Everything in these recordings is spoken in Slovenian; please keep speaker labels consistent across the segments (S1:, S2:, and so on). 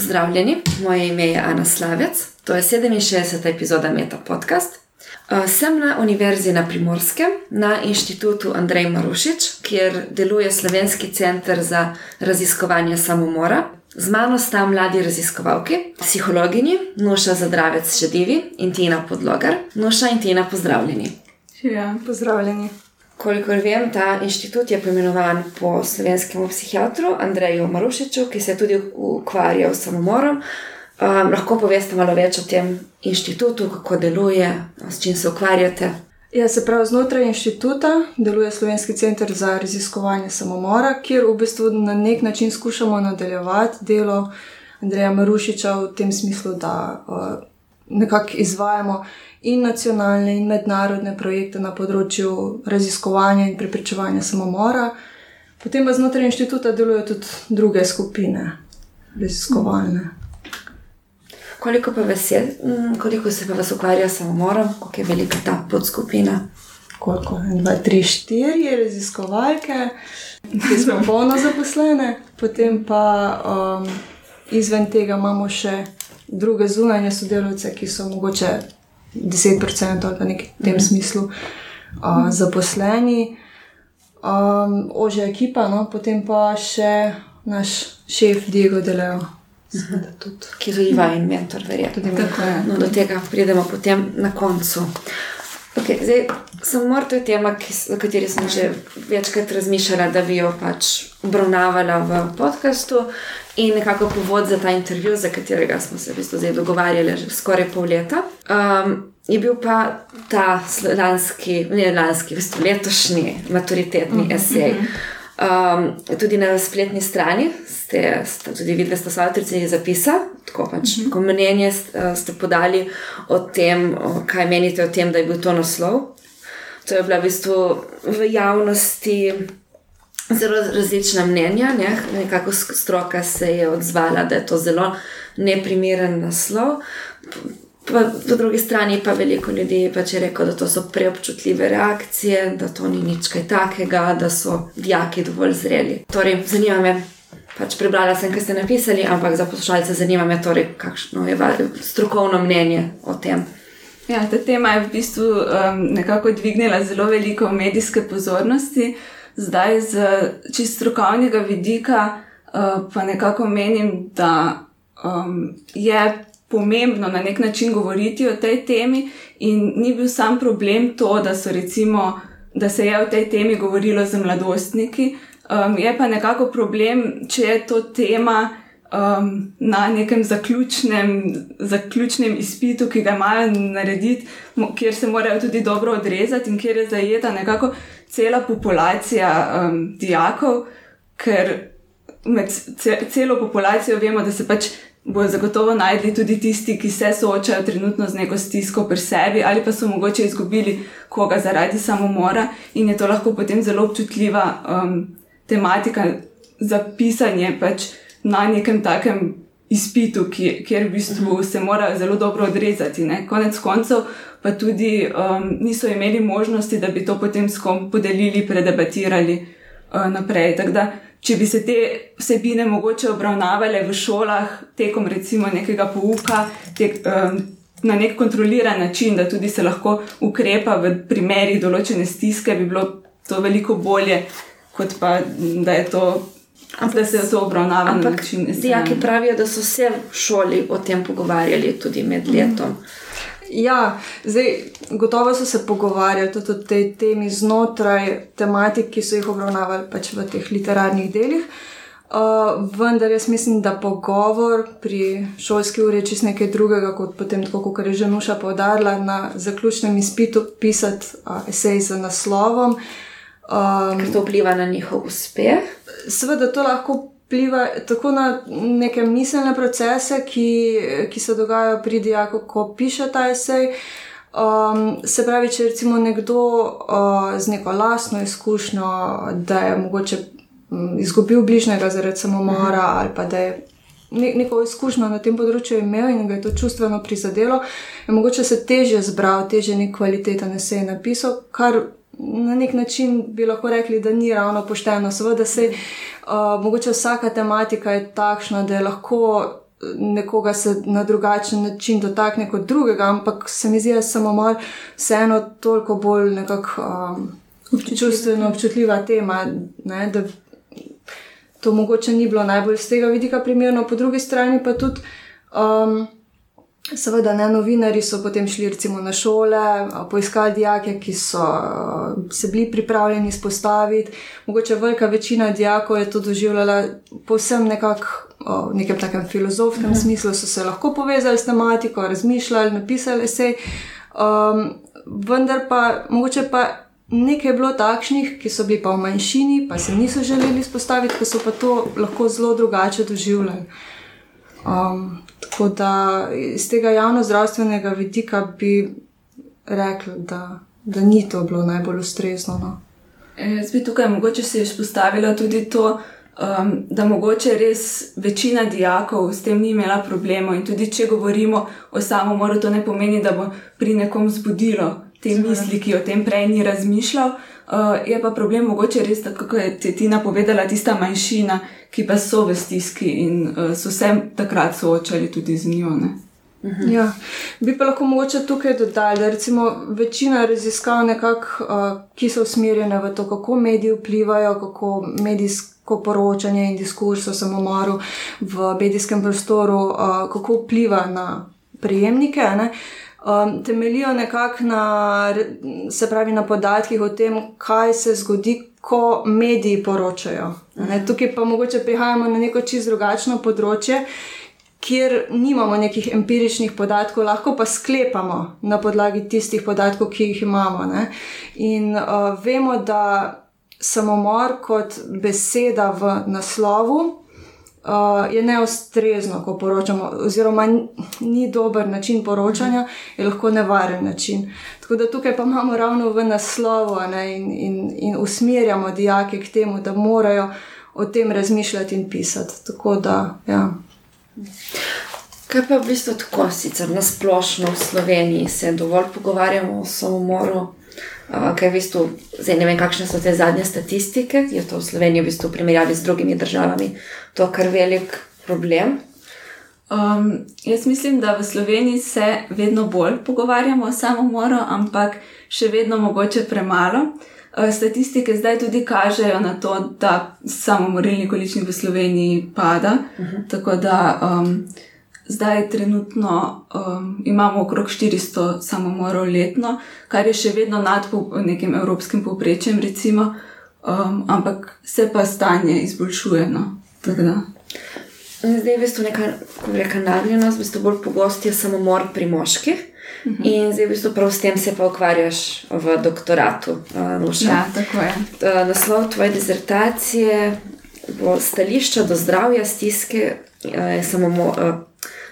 S1: Pozdravljeni, moje ime je Ana Slavec, to je 67. epizoda Meta Podcast. Uh, sem na Univerzi na Primorskem, na inštitutu Andrej Marušič, kjer deluje Slovenski center za raziskovanje samomora. Z mano sta mladi raziskovalki, psihologinji Nuša Zadravec Šedivi in Tina Podlogar. Nuša in Tina, pozdravljeni.
S2: Ja, pozdravljeni.
S1: Kolikor vem, ta inštitut je poimenovan po slovenskem psihiatru Andreju Marušiču, ki se je tudi ukvarjal s samomorom. Um, lahko poveste malo več o tem inštitutu, kako deluje, s čim se ukvarjate.
S2: Ja, se pravi, znotraj inštituta deluje Slovenski center za raziskovanje samomora, kjer v bistvu na nek način skušamo nadaljevati delo Andreja Marušiča v tem smislu, da uh, nekako izvajamo in nacionalne in mednarodne projekte na področju raziskovanja in preprečevanja samomora. Potem pa znotraj inštituta delujejo tudi druge skupine raziskovalne.
S1: Koliko pa vas je, mm, koliko se pa vas ukvarja s samomorom, kako je velika ta podskupina?
S2: Koliko? En, dva, tri, štiri raziskovalke, ki smo polno zaposlene, potem pa um, izven tega imamo še druge zunanje sodelavce, ki so mogoče 10% ali pa nekaj v tem mm. smislu uh, zaposleni, um, ožja ekipa, no, potem pa še naš šef Diego Deleo.
S1: Ki je tudi vajen mentor, verjetno. No, do tega pridemo potem na koncu. Okay, zdaj, samomor to je tema, o kateri sem že večkrat razmišljala, da bi jo pač obravnavala v podkastu. In nekako povod za ta intervju, za katerega smo se v bistvu zdaj dogovarjali že skoraj pol leta, um, je bil pa ta lanski, ne lanski, v bistvu letošnji maturitetni mhm, esej. Mhm. Um, tudi na spletni strani ste, ste tudi videli, da ste avtorici zapisa, tako pač uh -huh. ko mnenje ste, ste podali o tem, o, kaj menite o tem, da je bil to naslov. To je bila v bistvu v javnosti zelo različna mnenja, ne? nekako stroka se je odzvala, da je to zelo neprimeren naslov. Pa, po drugi strani pa veliko ljudi pač je rekel, da to so preobčutljive reakcije, da to ni nič kaj takega, da so dijaki dovolj zreli. Torej, zanima me, pač prebrala sem, kaj ste napisali, ampak za poslušalce zanima me, torej, kakšno je strokovno mnenje o tem.
S3: Ja, ta tema je v bistvu um, nekako dvignila zelo veliko medijske pozornosti. Zdaj, z čist strokovnega vidika, uh, pa nekako menim, da um, je pomembno na nek način govoriti o tej temi, in ni bil sam problem to, da, recimo, da se je o tej temi govorilo z mladostniki. Um, je pa nekako problem, če je to tema um, na nekem zaključnem, zaključnem izpitu, ki ga imajo narediti, kjer se morajo tudi dobro odrezati in kjer je zajeta nekako cela populacija um, dijakov, ker med celo populacijo vemo, da se pač bojo zagotovo najdli tudi tisti, ki se soočajo trenutno z neko stisko pri sebi, ali pa so mogoče izgubili koga zaradi samomora, in je to lahko potem zelo občutljiva um, tematika za pisanje pač na nekem takem izpitu, ki, kjer v bistvu mhm. se mora zelo dobro odrezati. Ne? Konec koncev pa tudi um, niso imeli možnosti, da bi to potem s kom podelili, predebatirali uh, naprej. Tako da če bi se te vsebine mogoče obravnavale v šolah tekom recimo nekega pouka, tek, um, na nek kontroliran način, da tudi se lahko ukrepa v primerih določene stiske, bi bilo to veliko bolje, kot pa da je to. Ampak da se je to obravnavalo na način, da se.
S1: Dijaki pravijo, da so se v šoli o tem pogovarjali tudi med letom. Mm.
S2: Ja, zdaj, gotovo so se pogovarjali tudi o tej temi znotraj tematik, ki so jih obravnavali pač v teh literarnih delih. Uh, vendar jaz mislim, da pogovor pri šolski uri je čisto nekaj drugega, kot potem, kot je že Nuša povdarila, na zaključnem izpitu pisati uh, esej z naslovom.
S1: Um, Ker to vpliva na njihov uspeh?
S2: Seveda, to lahko vpliva tako na neke miselne procese, ki, ki se dogajajo pri dijaku, ko piše ta esej. Um, se pravi, če recimo nekdo uh, z neko lastno izkušnjo, da je mogoče um, izgubil bližnjega zaradi samomora mhm. ali pa da je ne, neko izkušnjo na tem področju imel in ga je to čustveno prizadelo, je mogoče se teže zbral, teže nek kvaliteten esej napisal, kar na nek način bi lahko rekli, da ni ravno pošteno. Seveda se uh, mogoče vsaka tematika je takšna, da je lahko nekoga se na drugačen način dotakne kot drugega, ampak se mi zdi, da je samomor vseeno toliko bolj nekako um, čustveno občutljiva tema. Ne, da to mogoče ni bilo najbolj z tega vidika primerno, po drugi strani pa tudi. Um, Seveda, ne, novinari so potem šli recimo na šole, poiskali dijake, ki so se bili pripravljeni izpostaviti. Mogoče velika večina dijakov je to doživljala povsem nekako v nekem takem filozofskem mhm. smislu, so se lahko povezali s tematiko, razmišljali, napisali se. Um, vendar pa mogoče pa nekaj je bilo takšnih, ki so bili pa v manjšini, pa se niso želeli izpostaviti, ker so pa to lahko zelo drugače doživljali. Um, tako da iz tega javno-zdravstvenega vidika bi rekli, da, da ni to bilo najbolj ustrezno. No.
S3: E, jaz bi tukaj mogoče se izpostavila tudi to, um, da mogoče res večina dijakov s tem ni imela problemov. In tudi če govorimo o samomoru, to ne pomeni, da bo pri nekom zbudilo te misli, ki o tem prej ni razmišljal. Uh, je pa problem mogoče res, kako je ti napovedala, tista manjšina, ki pa so v stiski in uh, so se takrat soočali tudi z njo.
S2: Mhm. Ja. Bi pa lahko mogoče tukaj dodali, da recimo večina raziskav, nekak, uh, ki so usmerjene v to, kako mediji vplivajo, kako medijsko poročanje in diskurs o samomoru v medijskem prostoru, uh, kako vpliva na prijemnike. Ne? Um, temeljijo nekako na, se pravi, na podatkih o tem, kaj se zgodi, ko mediji poročajo. Ne? Tukaj pa mogoče prihajamo na neko čisto drugačno področje. Kjer nimamo nekih empiričnih podatkov, lahko pa sklepamo na podlagi tistih podatkov, ki jih imamo. Ne? In uh, vemo, da samomor kot beseda v naslovu uh, je neustrezno, ko poročamo, oziroma ni dober način poročanja, je lahko nevaren način. Tako da tukaj pa imamo ravno v naslovu ne, in, in, in usmerjamo dijake k temu, da morajo o tem razmišljati in pisati. Tako da, ja.
S1: Kaj pa v bistvu tako, sicer na splošno v Sloveniji se dovolj pogovarjamo o samomoru? Uh, kaj v bistvu, zdaj ne vem, kakšne so te zadnje statistike, je to v Sloveniji v bistvu v primerjavi z drugimi državami, to kar velik problem.
S3: Um, jaz mislim, da v Sloveniji se vedno bolj pogovarjamo o samomoru, ampak še vedno mogoče premalo. Uh, statistike zdaj tudi kažejo na to, da samomorilni količnik v Sloveniji pada. Uh mhm. -huh. Tako da um, Zdaj, trenutno um, imamo okrog 400 samomorov letno, kar je še vedno nad nekim evropskim povprečjem, recimo, um, ampak se pa stanje izboljšuje. No?
S1: Zdaj, v bistvu, neka reka nagnjenost, v bistvu bolj pogost je samomor pri moških. Uh mhm. -huh. In zdaj, v bistvu, prav s tem se pa ukvarjaš v doktoratu.
S3: Uh, ja, tako je.
S1: Uh, naslov tvoje dizertacije bo stališča do zdravja, stiske, samomor. Uh,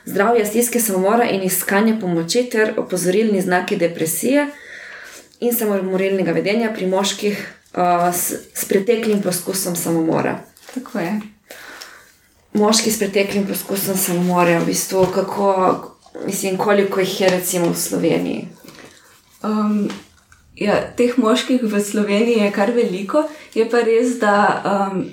S1: zdravje, stiske samomora in iskanje pomoči ter opozorilni znaki depresije in samomorilnega vedenja pri moških uh, s, s preteklim poskusom samomora.
S3: Tako je.
S1: Moški s preteklim poskusom samomora, v bistvu, kako, mislim, koliko jih je recimo v Sloveniji.
S3: Um, ja, teh moških v Sloveniji je kar veliko, je pa res, da um,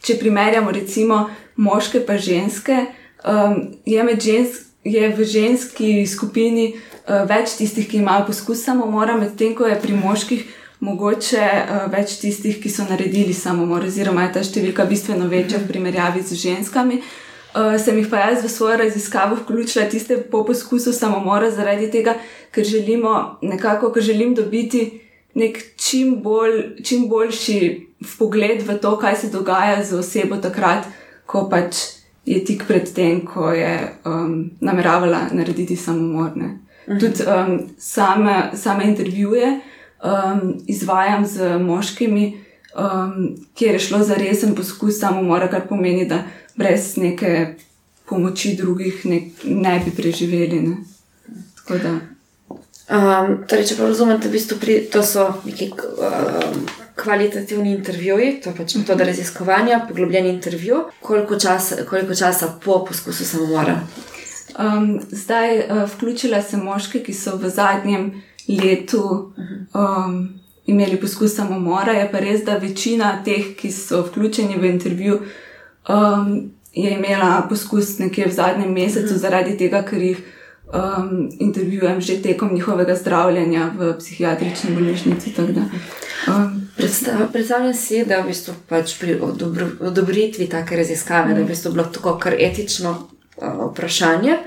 S3: če primerjamo recimo moške pa ženske, um, je, žensk, je v ženski skupini uh, več tistih, ki imajo poskus samomora, medtem ko je pri moških mogoče uh, več tistih, ki so naredili samomor, oziroma je ta številka bistveno večja v primerjavi z ženskami. Uh, sem jih pa jaz v svojo raziskavo vključila tiste po poskusu samomora, zaradi tega, ker želimo nekako, ker želim dobiti nek čim, bolj, čim boljši pogled v to, kaj se dogaja z osebo takrat, ko pač je tik pred tem, ko je um, nameravala narediti samomorne. Uh mhm. -huh. Tudi um, same, same intervjuje um, izvajam z moškimi, um, kjer je šlo za resen poskus samomora, kar pomeni, da brez neke pomoči drugih ne, ne bi preživeli. Ne.
S1: Um, torej, če pa razumete, v bistvu pri, to so neki um, kvalitativni intervjuji, to je pač metoda raziskovanja, poglobljen intervju, koliko časa, koliko časa po poskusu samomora.
S3: Um, zdaj, uh, vključila sem moške, ki so v zadnjem letu um, imeli poskus samomora. Je pa res, da večina teh, ki so vključeni v intervju, um, je imela poskus nekje v zadnjem mesecu, mhm. zaradi tega, ker jih um, intervjujem že tekom njihovega zdravljenja v psihiatrični bolnišnici.
S1: Um, Predstavljam si, da v bistvu pač pri odobritvi take raziskave, da je v bistvu bilo tako kar etično uh, vprašanje.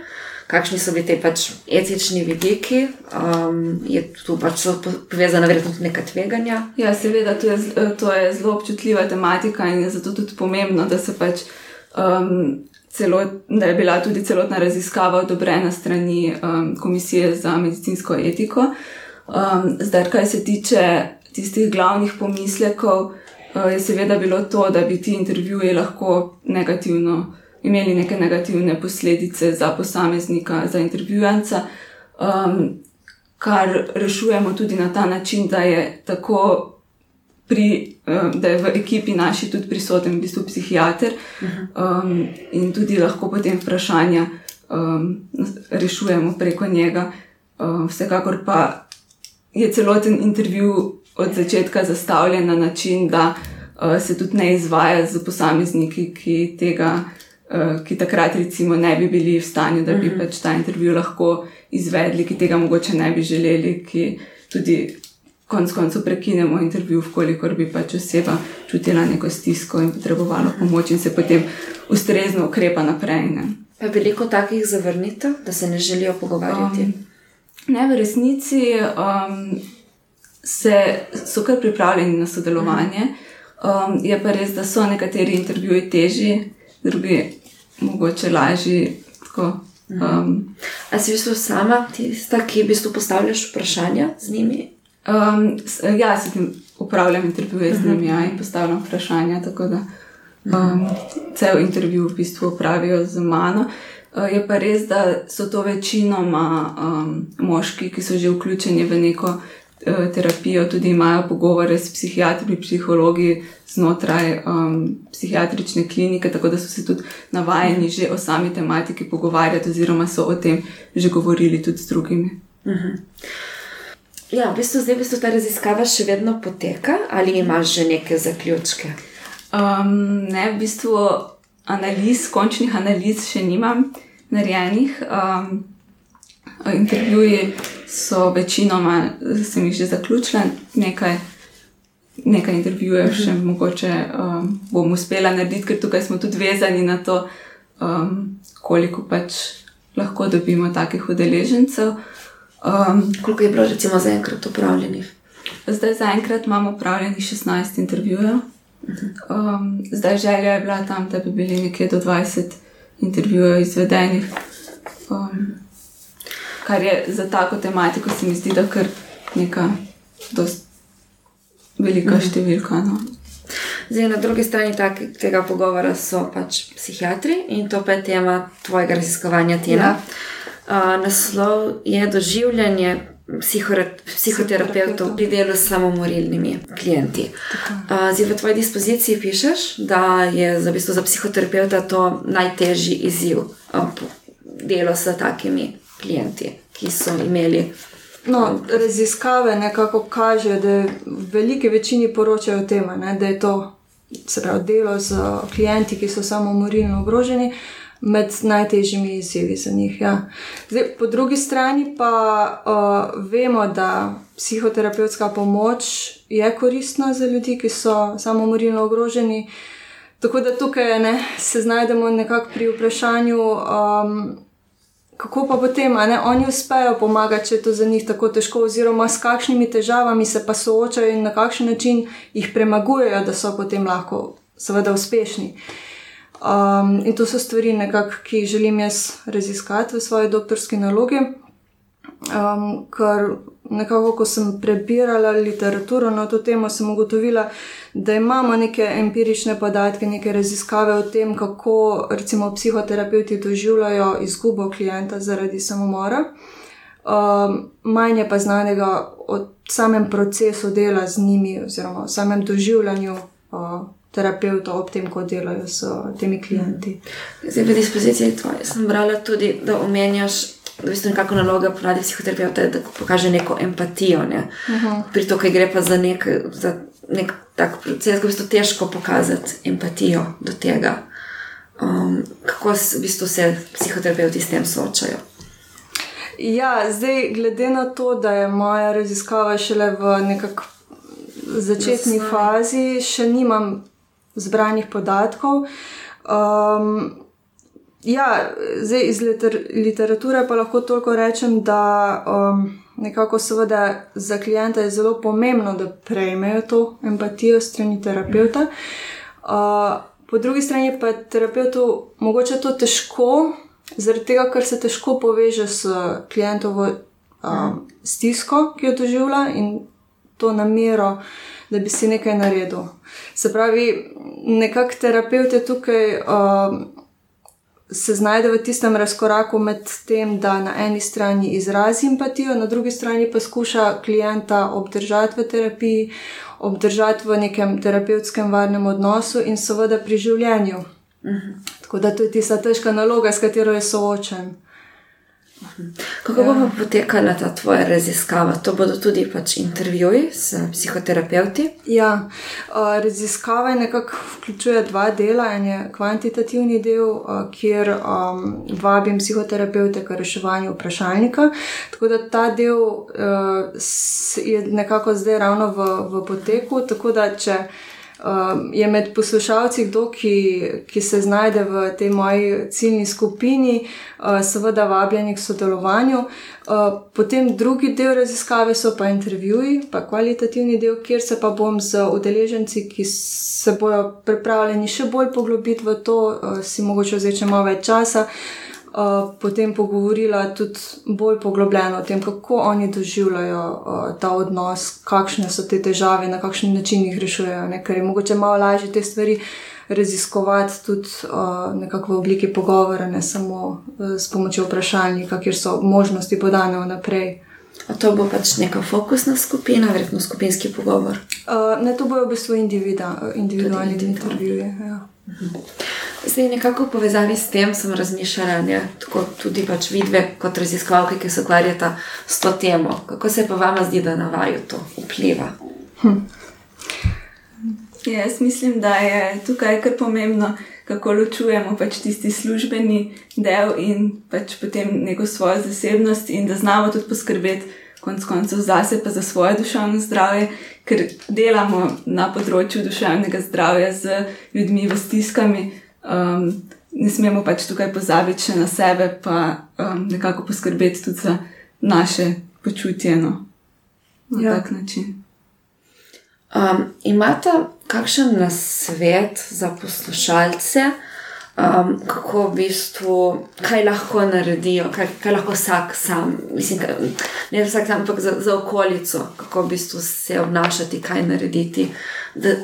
S1: Kakšni so bili ti pač etični vidiki, um, je tu pač povezana verjetno tudi neka tveganja?
S3: Ja, seveda, to je, to je zelo občutljiva tematika in je zato tudi pomembno, da se pač um, celot, da je bila tudi celotna raziskava odobrena strani um, Komisije za medicinsko etiko. Um, zdaj, kar se tiče tistih glavnih pomislekov, uh, je seveda bilo to, da bi ti intervjuji lahko negativno imeli neke negativne posledice za posameznika, za intervjujanca. Um, kar rešujemo tudi na ta način, da je tako pri, da je v ekipi naši tudi prisoten, v bistvu psihiater um, in tudi lahko potem vprašanja um, rešujemo preko njega. Um, vsekakor pa je celoten intervju od začetka zastavljen na način, da uh, se tudi ne izvaja z posamezniki, ki tega. Ki takrat, recimo, ne bi bili v stanju, da bi uh -huh. pač ta intervju lahko izvedli, ki tega mogoče ne bi želeli, ki tudi konec koncev prekinemo intervju, kolikor bi pač oseba čutila neko stisko in potrebovala pomoč, in se potem ustrezno ukrepa naprej. Ne.
S1: Pa je veliko takih zavrnitev, da se ne želijo pogovarjati. Um,
S3: ne, v resnici um, se, so kar pripravljeni na sodelovanje. Um, je pa res, da so nekateri intervjuji težji, drugi mogoče lažji. Um,
S1: A si v bistvu sama tista, ki v bistvu postavljaš vprašanja z njimi?
S3: Um, ja, se tem upravljam intervjuje z njimi ja, in postavljam vprašanja. Tako da um, cel intervju v bistvu upravijo z mano. Uh, je pa res, da so to večinoma um, moški, ki so že vključeni v neko uh, terapijo, tudi imajo pogovore s psihiatri, psihologi znotraj um, psihiatrične klinike, tako da so se tudi navajeni že o sami tematiki pogovarjati, oziroma so o tem že govorili tudi z drugimi. Uh mhm. -huh.
S1: Ja, v bistvu zdaj v bistvu ta raziskava še vedno poteka, ali imaš že neke zaključke?
S3: Um, ne, v bistvu analiz, končnih analiz še nimam narejenih. Um, intervjuji so večinoma, sem jih že zaključila, nekaj, nekaj intervjujev uh -huh. še mhm. mogoče um, bom uspela narediti, ker tukaj smo tudi vezani na to, um, koliko pač lahko dobimo takih udeležencev.
S1: Um, koliko je bilo, recimo, zaenkrat upravljenih?
S3: Zdaj, zaenkrat imamo upravljenih 16 intervjujev. Um, zdaj, želja je bila tam, da bi bili nekje do 20 intervjujev izvedenih. Um, kar je za tako tematiko, se mi zdi, da kar neka velika mhm. številka. No.
S1: Zdaj, na drugi strani tak, tega pogovora so pač psihiatri in to pa je tema tvojega raziskovanja, Tina. Ja naslov je doživljanje psihoterapeutov pri delu s samomorilnimi klienti. Zdaj, v tvoji dispoziciji pišeš, da je za, bistvo, za psihoterapeuta to najtežji izziv delo s takimi klienti, ki so imeli.
S2: No, raziskave nekako kažejo, da v veliki večini poročajo o tem, da je to pravi, delo z klienti, ki so samomorilno ogroženi. Uh, med najtežjimi izzivi za njih. Ja. Zdaj, po drugi strani pa uh, vemo, da psihoterapevtska pomoč je koristna za ljudi, ki so samomorilno ogroženi. Tako da tukaj ne, se znajdemo nekako pri vprašanju, um, kako pa potem, da oni uspejo pomagati, če je to za njih tako težko, oziroma s kakšnimi težavami se pa soočajo in na kakšen način jih premagujejo, da so potem lahko, seveda, uspešni. Uh, Um, in to so stvari, nekak, ki jih želim jaz raziskati v svoji doktorski nalogi. Um, ker nekako, ko sem prebirala literaturo na to temo, sem ugotovila, da imamo neke empirične podatke, neke raziskave o tem, kako recimo psihoterapeuti doživljajo izgubo klienta zaradi samomora. Um, manj je pa znanega o samem procesu dela z njimi, oziroma o samem doživljanju. Uh, terapeutov ob tem, ko delajo s temi klienti.
S1: Zdaj, v dispoziciji tvoje sem brala tudi, da omenjaš. Da je nekako naloga ponadi psihoterapeuta, da pokaže neko empatijo. Ne? Uh -huh. Pri to, kaj gre pa za nek, za nek tak proces, ko je to težko pokazati empatijo do tega. Um, kako v bistvu se psihoterapeuti s tem soočajo?
S2: Ja, zdaj, glede na to, da je moja raziskava šele v nekakšni začetni fazi, še nimam zbranih podatkov. Um, ja, zdaj iz liter literature pa lahko toliko rečem, da um, nekako seveda za klijenta je zelo pomembno, da prejmejo to empatijo strani terapeuta. Uh, po drugi strani pa terapeutu mogoče to težko, zaradi tega, ker se težko poveže s klientovo um, stisko, ki jo doživlja in to namero, da bi si nekaj naredil. Se pravi, nekako terapeut je tukaj. Um, Se znajde v tistem razkoraku med tem, da na eni strani izrazi empatijo, na drugi strani pa skuša klienta obdržati v terapiji, obdržati v nekem terapevtskem varnem odnosu in seveda pri življenju. Uh mhm. -huh. Tako da to je tista težka naloga, s katero je soočen.
S1: Kako ja. bo potekala ta tvoja raziskava? To bodo tudi pač intervjuji s psihoterapeuti?
S2: Ja, raziskava nekako vključuje dva dela. En je kvantitativni del, kjer um, vabim psihoterapeute k reševanju vprašalnika. Tako da ta del uh, je nekako zdaj ravno v, v poteku. Tako da če. Um, je med poslušalci kdo, ki, ki se znajde v tej moji ciljni skupini, uh, seveda vabljeni k sodelovanju. Uh, potem drugi del raziskave so pa intervjuji, pa kvalitativni del, kjer se pa bom z udeleženci, ki se bodo pripravljeni še bolj poglobiti v to, uh, si mogoče vzeti malo več časa. Uh, potem pogovorila tudi bolj poglobljeno o tem, kako oni doživljajo uh, ta odnos, kakšne so te težave, na kakšen način jih rešujejo. Ne? Ker je mogoče malo lažje te stvari raziskovati tudi uh, nekako v obliki pogovora, ne samo uh, s pomočjo vprašalnika, kjer so možnosti podane vnaprej.
S1: A to bo pač neka fokusna skupina, verjetno skupinski pogovor?
S2: Uh, ne, to bojo v bistvu individualni intervjuji. Ja.
S1: Zdaj, nekako v povezavi s tem sem razmišljala, da tako tudi pač vidve kot raziskovalke, ki se ukvarjata s to temo. Kako se pa vama zdi, da na vaju to vpliva? Hm.
S3: Jaz mislim, da je tukaj kar pomembno, kako ločujemo pač tisti službeni del in pač potem neko svojo zasebnost, in da znamo tudi poskrbeti, konec koncev, zase pa za svoje duševno zdravje, ker delamo na področju duševnega zdravja z ljudmi v stiskami. Um, ne smemo pač tukaj pozabiti še na sebe, pa um, nekako poskrbeti tudi za naše počutje no, na ja. tak način.
S1: Um, imate kakšen nasvet za poslušalce? um, kako v bistvu, kaj lahko naredijo, kaj, kaj lahko vsak sam, mislim, kaj, ne vsak sam, ampak za, za okolico, kako v bistvu se obnašati, kaj narediti, da,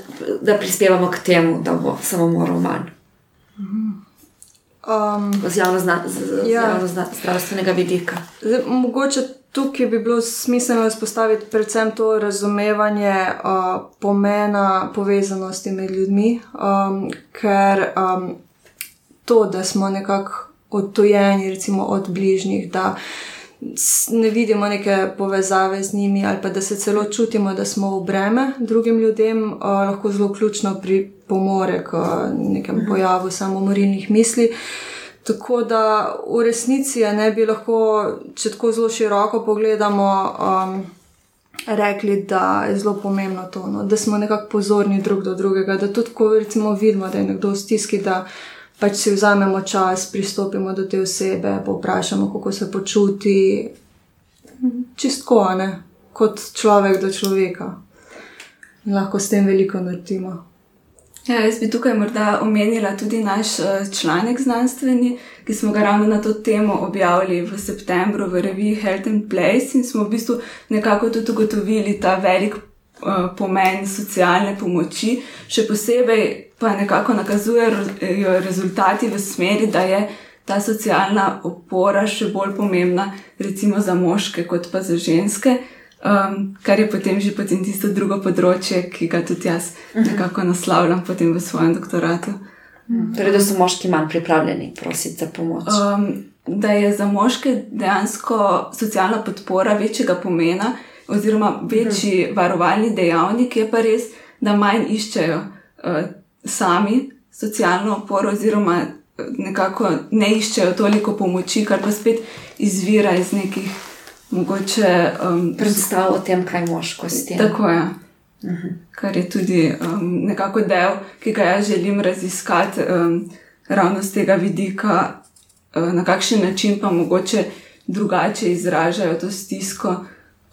S1: da prispevamo k temu, da bo samomorov manj. Um, z javno-zdravstvenega ja. vidika.
S2: Zdaj, mogoče tukaj bi bilo smiselno izpostaviti predvsem to razumevanje uh, pomena povezanosti med ljudmi, um, ker um, to, da smo nekako odtojeni, recimo od bližnjih, da ne vidimo neke povezave z njimi, ali pa da se celo čutimo, da smo v breme drugim ljudem, uh, lahko zelo ključno pripomore k nekem mhm. pojavu samomorilnih misli. Tako da v resnici ne bi lahko, če tako zelo široko pogledamo, um, rekli, da je zelo pomembno to, no, da smo nekako pozorni drug do drugega, da tudi, ko recimo vidimo, da je nekdo v stiski, da pač si vzamemo čas, pristopimo do te osebe, povprašamo, kako se počuti, čistko, ne, kot človek do človeka. In lahko s tem veliko naredimo.
S3: Ja, jaz bi tukaj morda omenila tudi naš uh, članek znanstveni, ki smo ga ravno na to temo objavili v septembru v reviji Health and Place in smo v bistvu nekako tudi ugotovili ta velik pomen socialne pomoči, še posebej pa nekako nakazujejo rezultati v smeri, da je ta socialna opora še bolj pomembna, recimo za moške, kot pa za ženske, um, kar je potem že potem tisto drugo področje, ki ga tudi jaz mhm. nekako naslavljam potem v svojem doktoratu.
S1: Mhm. Torej, da so moški manj pripravljeni prositi za pomoč. Um,
S3: da je za moške dejansko socialna podpora večjega pomena, oziroma večji mhm. varovalni dejavnik, je pa res, da manj iščejo uh, sami socialno oporo, oziroma nekako ne iščejo toliko pomoči, kar pa spet izvira iz nekih mogoče. Um,
S1: Predstav o tem, kaj moško s tem.
S3: Tako je. Uh -huh. Kar je tudi um, nekako del, ki ga jaz želim raziskati, um, ravno z tega vidika, uh, na kakšen način pa mogoče drugače izražajo to stisko,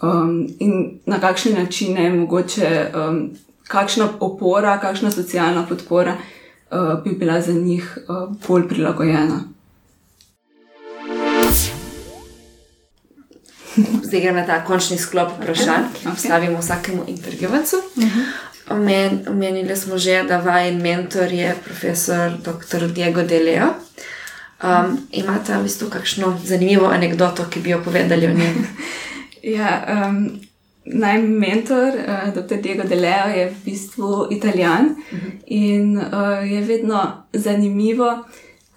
S3: um, in na kakšne načine je mogoče, um, kakšna opora, kakšna socialna podpora uh, bi bila za njih uh, bolj prilagojena.
S1: Zdaj gremo na ta končni sklop vprašanj, ki jih postavimo vsakemu intervjuvancu. Omenili smo že, da vajen mentor je profesor dr. Diego Deleo. Um, imate v bistvu kakšno zanimivo anegdoto, ki bi jo povedali o njem?
S3: ja, um, naj mentor, uh, dr. Diego Deleo, je v bistvu italijan uh mhm. -huh. in uh, je vedno zanimivo,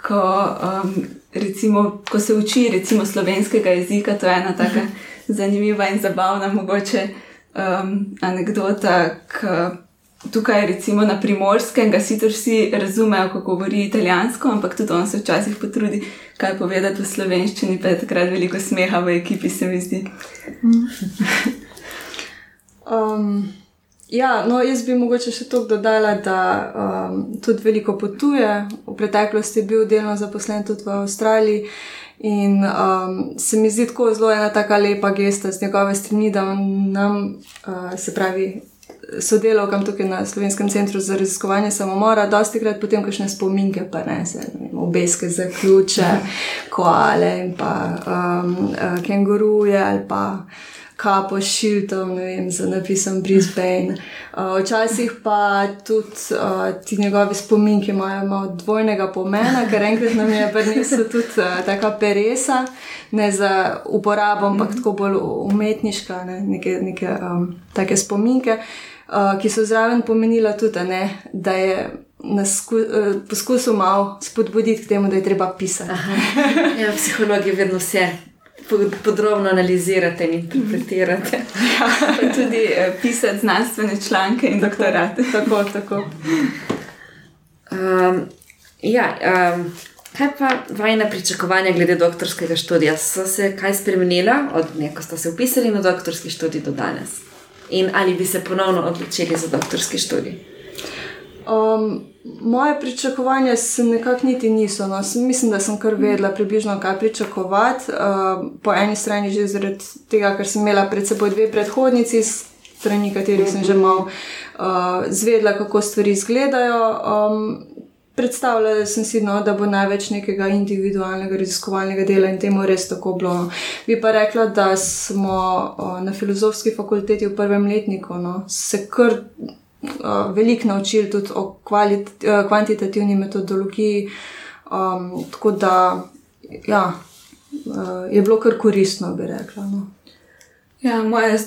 S3: ko um, recimo, ko se uči recimo slovenskega jezika, to je ena tako zanimiva in zabavna, mogoče um, anekdota. Tukaj, recimo na primorskem, ga sicer vsi razumejo, ko govori italijansko, ampak tudi on se včasih potrudi, kaj povedati v slovenščini, pa je takrat veliko smeha v ekipi, se mi zdi.
S2: um, Ja, no, jaz bi mogoče še to dodala, da um, tudi veliko potuje. V preteklosti je bil delno zaposlen tudi v Avstraliji. In um, se mi zdi tako zelo ena tako lepa gesta z njegove strani, da nam, uh, se pravi, sodelavkam tukaj na Slovenskem centru za raziskovanje samomora, dosti krat potem kakšne spominke, pa ne se, obeske za ključe, koale in pa um, uh, kenguruje ali pa kapo šiltom, ne vem, za napisom Brisbane. Uh, včasih pa tudi uh, ti njegovi spominki imajo malo dvojnega pomena, ker enkrat nam je prinesel tudi uh, taka peresa, ne za uporabo, ampak tako bolj umetniška, ne, neke, neke um, take spominke, uh, ki so zraven pomenila tudi, ne, da je. Poskusil malo spodbuditi k temu, da je treba pisati.
S1: Ja, psihologi vedno vse podrobno analizirate in interpretirate.
S3: Ja, tudi eh, pisati znanstvene članke in doktorate.
S2: Tako, tako.
S1: Um, ja, um, kaj pa vajna pričakovanja glede doktorskega študija? So se kaj spremenila od dne, ko ste se upisali na doktorski študij do danes? In ali bi se ponovno odločili za doktorski študij?
S2: Um, moje pričakovanja se nekako niti niso. No. Mislim, da sem kar vedela, približno kaj pričakovati. Uh, po eni strani že zaradi tega, ker sem imela pred seboj dve predhodnici, strani katerih sem že malo uh, zvedela, kako stvari izgledajo. Um, Predstavljala sem si, no, da bo največ nekega individualnega raziskovalnega dela in temu res tako bilo. No. Bi pa rekla, da smo o, na filozofski fakulteti v prvem letniku no, se kar uh, veliko naučili tudi o uh, kvantitativni metodologiji. Um, tako da ja, uh, je bilo kar koristno, bi rekla. No.
S3: Ja, moje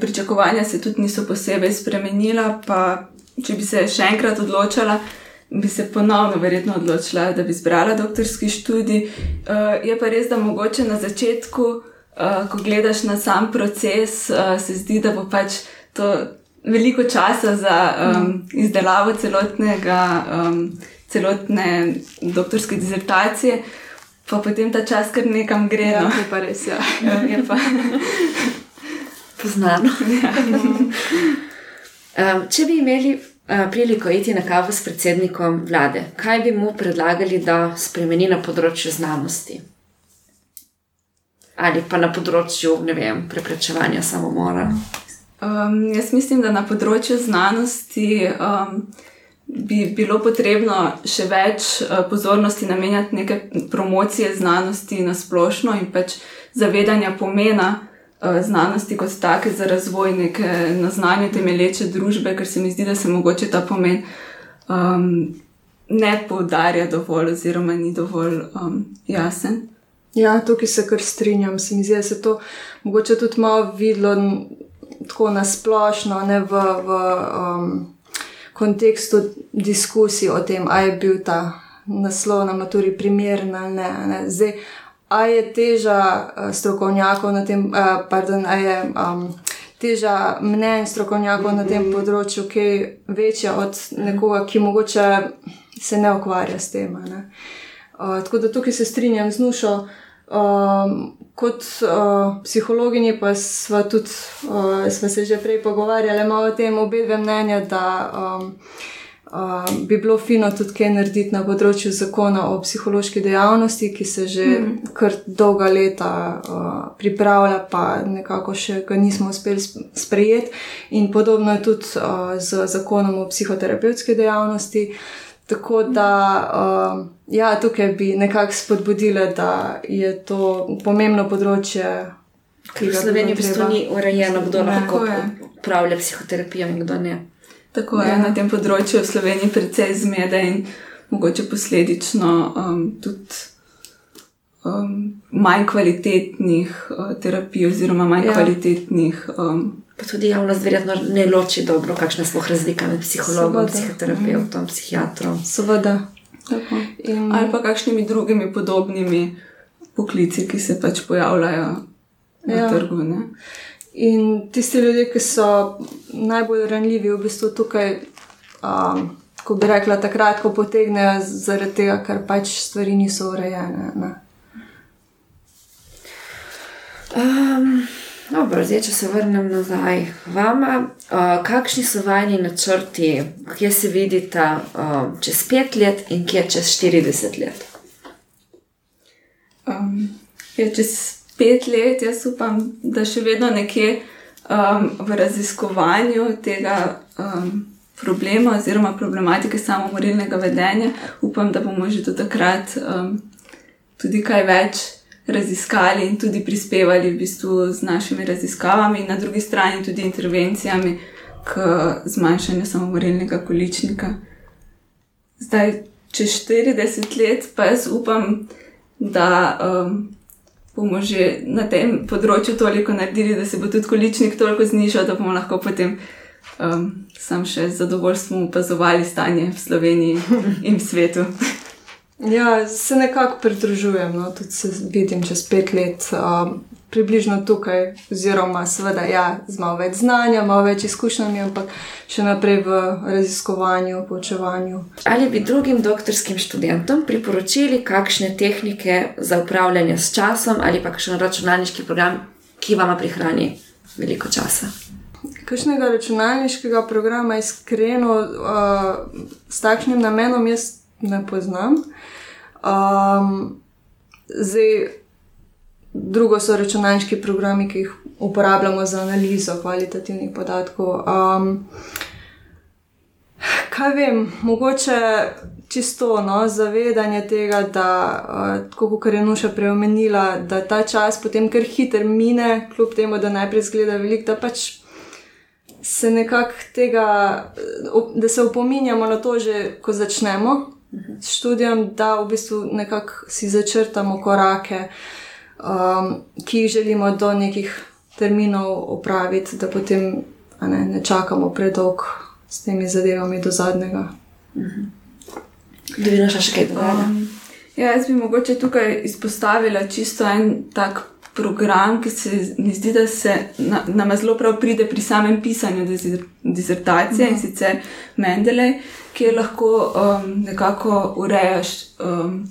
S3: pričakovanja se tudi niso posebej spremenila. Pa, če bi se še enkrat odločila, bi se ponovno verjetno odločila, da bi izbrala doktorski študij. Uh, je pa res, da mogoče na začetku, uh, ko gledaš na sam proces, uh, se zdi, da bo pač to veliko časa za um, izdelavo celotnega, um, celotne doktorske disertacije, pa potem ta čas kar nekam gre.
S2: Ja, no. je pa res, ja. ja je pa.
S1: Poznano. Ja. um, če bi imeli priliko iti na kavo s predsednikom vlade, kaj bi mu predlagali, da spremeni na področju znanosti? Ali pa na področju, ne vem, preprečevanja samomora.
S3: Um, jaz mislim, da na področju znanosti um, bi bilo potrebno še več uh, pozornosti namenjati neke promocije znanosti na splošno in pač zavedanja pomena znanosti kot take za razvoj neke na znanju temelječe družbe, ker se mi zdi, da se mogoče ta pomen um, ne poudarja dovolj oziroma ni dovolj um, jasen.
S2: Ja, tukaj se kar strinjam. Se mi zdi, da se to mogoče tudi malo videlo tako nasplošno, ne v, v um, kontekstu diskusij o tem, ali je bil ta naslov na maturi primeren ali ne. ne. Zdaj, ali je teža uh, strokovnjakov na tem, uh, pardon, ali je. Um, Teža mnen strokovnjakov na tem področju, ki je večja od nekoga, ki mogoče se ne ukvarja s tem. Ne? Uh, tako da tukaj se strinjam z Nušo. Um, kot uh, psihologinji pa smo tudi, uh, smo se že prej pogovarjali malo o tem, obe mnenja, da um, uh, bi bilo fino tudi kaj narediti na področju zakona o psihološki dejavnosti, ki se že mm. kar dolga leta uh, pripravlja, pa nekako še ga nismo uspeli sprejeti. In podobno je tudi uh, z zakonom o psihoterapevtski dejavnosti. Tako da, uh, ja, tukaj bi nekako spodbudile, da je to pomembno področje.
S1: Ker v Sloveniji v bistvu ni urejeno, kdo lahko upravlja psihoterapijo in kdo ne.
S3: Tako je ja. na tem področju v Sloveniji precej zmede in mogoče posledično um, tudi um, manj kvalitetnih uh, terapij, oziroma manj ja. kvalitetnih um,
S1: pa tudi javnost verjetno ne loči dobro, kakšna sploh razlika med psihologom, psihoterapeutom, psihiatrom.
S2: Seveda.
S3: In... Ali pa kakšnimi drugimi podobnimi poklici, ki se pač pojavljajo na ja. trgu. Ne?
S2: In tisti ljudje, ki so najbolj ranljivi, v bistvu tukaj, um, ko bi rekla, takrat, ko potegnejo, zaradi tega, ker pač stvari niso urejene.
S1: Um, Dobro, zdaj, če se vrnem nazaj k vama, uh, kakšni so vajni načrti, kje se vidite uh, čez pet let in kje čez 40 let?
S3: Um, je čez pet let, jaz upam, da še vedno nekje um, v raziskovanju tega um, problema oziroma problematike samomorilnega vedenja, upam, da bomo že do takrat um, tudi kaj več raziskali in tudi prispevali v bistvu z našimi raziskavami, in na drugi strani tudi intervencijami k zmanjšanju samomorilnega količnika. Zdaj, čez 40 let, pa jaz upam, da um, bomo že na tem področju toliko naredili, da se bo tudi količnik toliko znižal, da bomo lahko potem. Um, sam še z zadovoljstvom opazovali stanje v Sloveniji in v svetu.
S2: Ja, se nekako pridružujem, no, tudi se vidim čez pet let, um, približno tukaj, oziroma, seveda, ja, z malo več znanja, malo več izkušnjami, ampak še naprej v raziskovanju, poučevanju.
S1: Ali bi drugim doktorskim študentom priporočili kakšne tehnike za upravljanje s časom ali pa kakšen računalniški program, ki vam prihrani veliko časa?
S2: Kakšnega računalniškega programa, iskreno, uh, s takšnim namenom jaz ne poznam. Um, zdaj, drugo so računalniški programi, ki jih uporabljamo za analizo kvalitativnih podatkov. Um, kaj vem, mogoče čisto no, zavedanje tega, da, uh, kot je Nuša preomenila, da ta čas potem kar hiter mine, kljub temu, da najprej zgleda velik, da pač. Se nekako tega, da se opominjamo na to, že ko začnemo, s študijem, da v bistvu nekako si začrtamo korake, um, ki jih želimo do nekih terminov opraviti, da potem ne, ne čakamo predolg s temi zadevami do zadnjega.
S1: Da bi našla še kaj dodati. Um,
S3: ja, jaz bi mogoče tukaj izpostavila čisto en tak. Program, ki se mi zdi, da se na, nam zelo prav pride pri samem pisanju dizertacije uh -huh. in mhm. sicer Mendelej, kjer lahko um, nekako urejaš um,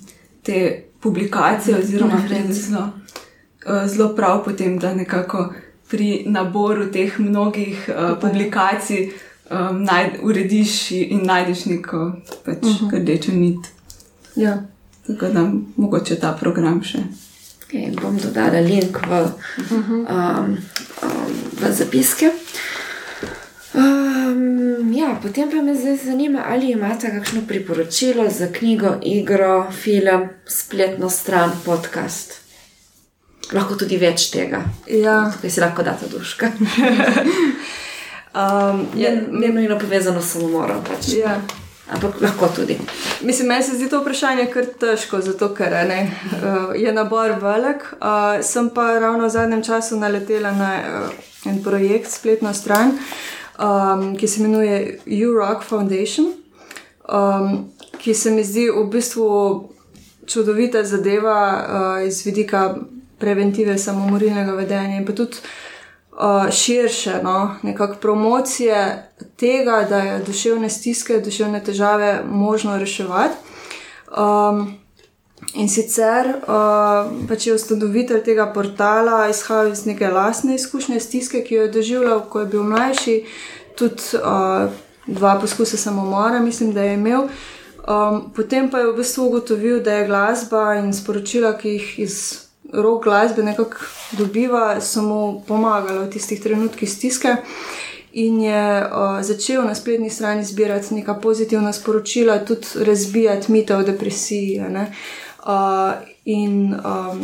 S3: te publikacije, oziroma zelo, uh, zelo prav potem, da nekako pri naboru teh mnogih uh, publikacij um, najd, urediš in najdeš neko pač, uh mhm. -huh. rdečo nit.
S2: Ja.
S3: Tako da mogoče ta program še.
S1: Okay, bom dodala link v, uh -huh. um, um, v zapiske. Um, ja, potem pa me zdaj zanima, ali imate kakšno priporočilo za knjigo, igro, film, spletno stran, podcast. Lahko tudi več tega.
S2: Ja.
S1: Tukaj si lahko date duška. um, je ne nujno povezano s samomorom. Pač.
S2: Ja.
S1: Ampak lahko tudi.
S2: Mislim, meni se zdi to vprašanje kar težko, zato ker ne, uh, je nabor velik. Uh, sem pa ravno v zadnjem času naletela na uh, en projekt, spletno stran. Uh, um, ki se imenuje UROC Foundation, um, ki se mi zdi v bistvu čudovita zadeva uh, iz vidika preventive samomorilnega vedenja in pa tudi uh, širše, no, nekako promocije tega, da je duševne stiske, duševne težave možno reševati. Um, In sicer uh, pač je ustanovitelj tega portala izhajal iz neke lastne izkušnje, stiske, ki jo je doživljal, ko je bil mlajši, tudi uh, dva poskusa samomora, mislim, da je imel. Um, potem pa je v bistvu ugotovil, da je glasba in sporočila, ki jih iz rok glasbe nekako dobiva, samo pomagala v tistih trenutkih stiske. In je uh, začel na spletni strani zbirati neka pozitivna sporočila, tudi razbijati mite o depresiji. Ne? uh, in um,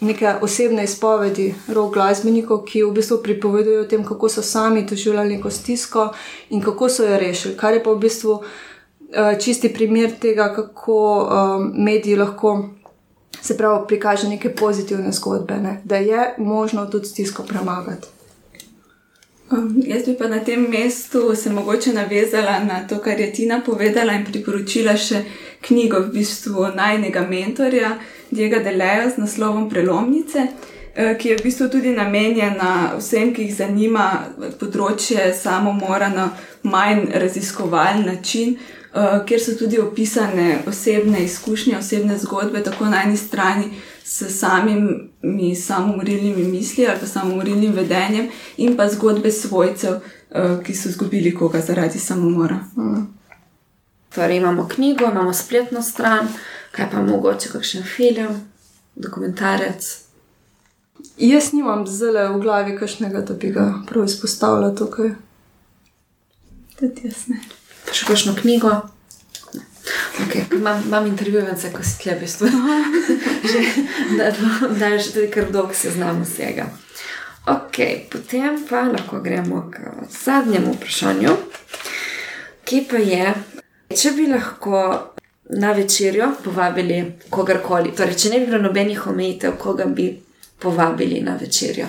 S2: neke osebne izpovedi rok glasbenikov, ki v bistvu pripovedujejo o tem, kako so sami doživljali neko stisko in kako so jo rešili. Kar je pa v bistvu uh, čisti primer tega, kako um, mediji lahko. Se pravi, prikaže neke pozitivne zgodbe, ne? da je možno tudi stisko premagati.
S3: Um, jaz bi pa na tem mestu se mogoče navezala na to, kar je Tina povedala in priporočila še knjigo v bistvu najnega mentorja, Diega Deleja z naslovom Prelomnice, eh, ki je v bistvu tudi namenjena vsem, ki jih zanima področje samomora na manj raziskovalen način. Uh, kjer so tudi opisane osebne izkušnje, osebne zgodbe, tako na eni strani s samimi samomorilnimi misli ali pa samomorilnim vedenjem, in pa zgodbe svojcev, uh, ki so izgubili koga zaradi samomora.
S1: Torej, imamo knjigo, imamo spletno stran, kaj pa mogoče kakšen film, dokumentarec.
S2: Jaz nimam zelo v glavi kakšnega, da bi ga prav izpostavila tukaj.
S3: Tudi jaz ne.
S1: Pa še kakšno knjigo. Okay, imam, imam intervjuje, ko si tle, v bistvu. da, da je že tudi kar dolg seznam vsega. Ok, potem pa lahko gremo k zadnjemu vprašanju, ki pa je, če bi lahko na večerjo povabili kogarkoli, torej če ne bi bilo nobenih omejitev, koga bi povabili na večerjo.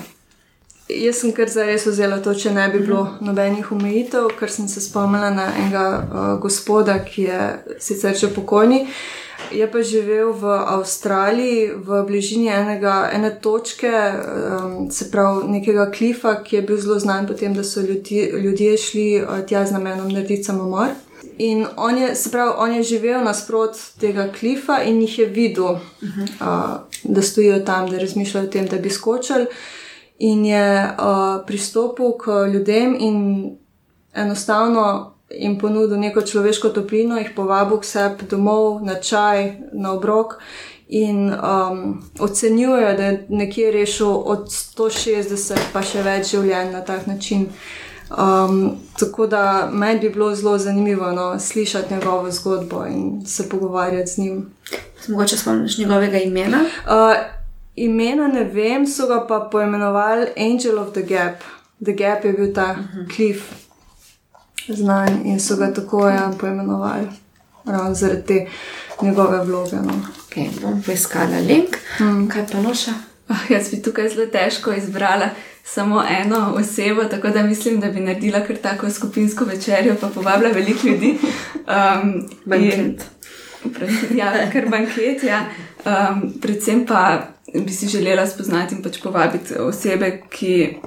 S2: Jaz sem kar zares vzela to, če ne bi bilo nobenih omejitev, ker sem se spomnila na enega uh, gospoda, ki je sicer že pokojni, je pa živel v Avstraliji, v bližini enega, ene točke, um, se pravi nekega klifa, ki je bil zelo znan potem, da so ljudje, ljudje šli uh, tja z namenom narediti samomor. In on je, se pravi, on je živel nasprot tega klifa in jih je videl, uh -huh. uh, da stojijo tam, da razmišljajo o tem, da bi skočili. In je uh, pristopil k ljudem in enostavno jim ponudil neko človeško toplino, jih povabil k sebi domov, na čaj, na obrok. In um, ocenjujejo, da je nekje rešil od 160 pa še več življenj na tak način. Uh, Um, tako da meni bi bilo zelo zanimivo no, slišati njegovo zgodbo in se pogovarjati z njim.
S1: Mogoče spomniš njegovega imena?
S2: Uh, imena ne vem, so ga pa poimenovali Angel of the Gap. The Gap je bil ta uh mhm. -huh. klif znan in so ga tako ja, poimenovali. Ravno zaradi te njegove vloge. No.
S1: Okay, bom poiskala link. Hmm. Kaj pa noša?
S3: Oh, jaz bi tukaj zelo težko izbrala samo eno osebo, tako da mislim, da bi naredila kar tako skupinsko večerjo, pa povabila veliko ljudi. Um,
S1: banket.
S3: In, ja, kar banket. Ja. Um, predvsem pa bi si želela spoznati in pač povabiti osebe, ki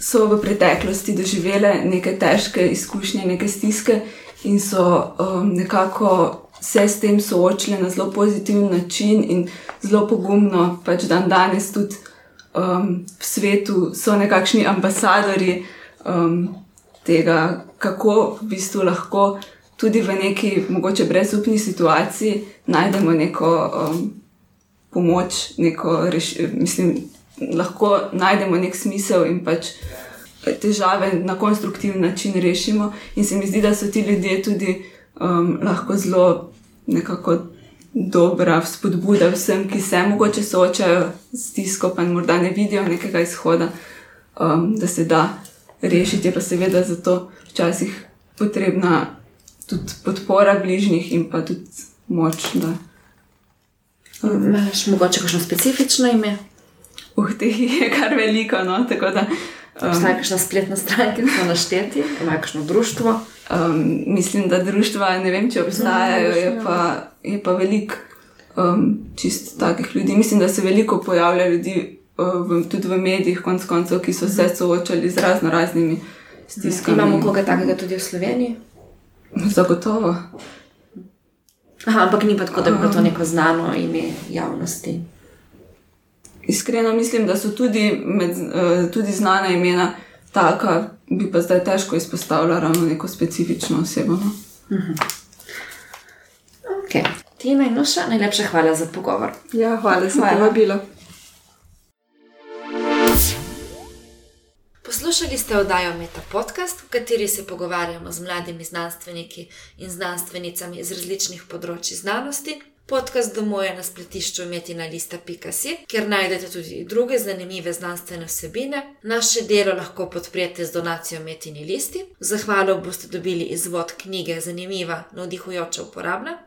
S3: so v preteklosti doživele neke težke izkušnje, neke stiske in so um, nekako. Se s tem soočili na zelo pozitiven način, in zelo pogumno, pač dan danes tudi um, v svetu so nekakšni ambasadori um, tega, kako v bistvu lahko tudi v neki mogoče brezupni situaciji najdemo neko um, pomoč, neko rešitev. Mislim, lahko najdemo nek smisel in pač težave na konstruktiven način rešimo. In se mi zdi, da so ti ljudje tudi um, lahko zelo nekako dobra spodbuda vsem, ki se mogoče soočajo s tisko, pa morda ne vidijo nekega izhoda, um, da se da rešiti. Je pa seveda zato včasih potrebna tudi podpora bližnjih in pa tudi moč. Da,
S1: um, Imaš mogoče kakšno specifično ime?
S3: Uh, teh je kar veliko. No, da,
S1: um, Obstaja kakšna spletna stran, ki so našteti, imajo kakšno društvo.
S3: Um, mislim, da društva ne vem, če obstajajo, je pa, pa veliko um, čist takih ljudi. Mislim, da se veliko pojavlja ljudi uh, v, tudi v medijih, konc koncev, ki so se soočali z razno raznimi stiskami.
S1: Imamo koga takega tudi v Sloveniji?
S3: Zagotovo.
S1: Aha, ampak ni pa tako, da bi bilo to neko znano ime javnosti.
S3: Iskreno mislim, da so tudi, med, uh, tudi znana imena taka, bi pa zdaj težko izpostavila ravno neko specifično osebo. No? -huh.
S1: okay. Tina in Nuša, najlepša hvala za pogovor.
S2: Ja, hvala za povabilo.
S1: Poslušali ste oddajo Meta Podcast, v kateri se pogovarjamo z mladimi znanstveniki in znanstvenicami iz različnih področji znanosti. Podcast domuje na spletišču metinalista.si, kjer najdete tudi druge zanimive znanstvene vsebine. Naše delo lahko podprete z donacijo Metini listi. Zahvalo boste dobili izvod knjige Zanimiva, navdihujoča, uporabna.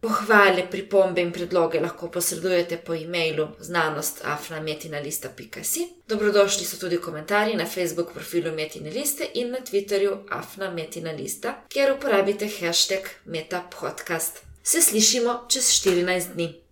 S1: Pohvale, pripombe in predloge lahko posredujete po e-mailu znanostafnametinalista.si. Dobrodošli so tudi komentarji na Facebook profilu Metina Liste in na Twitterju afnametinalista, kjer uporabite hashtag metapodcast. Se slišimo čez 14 dni.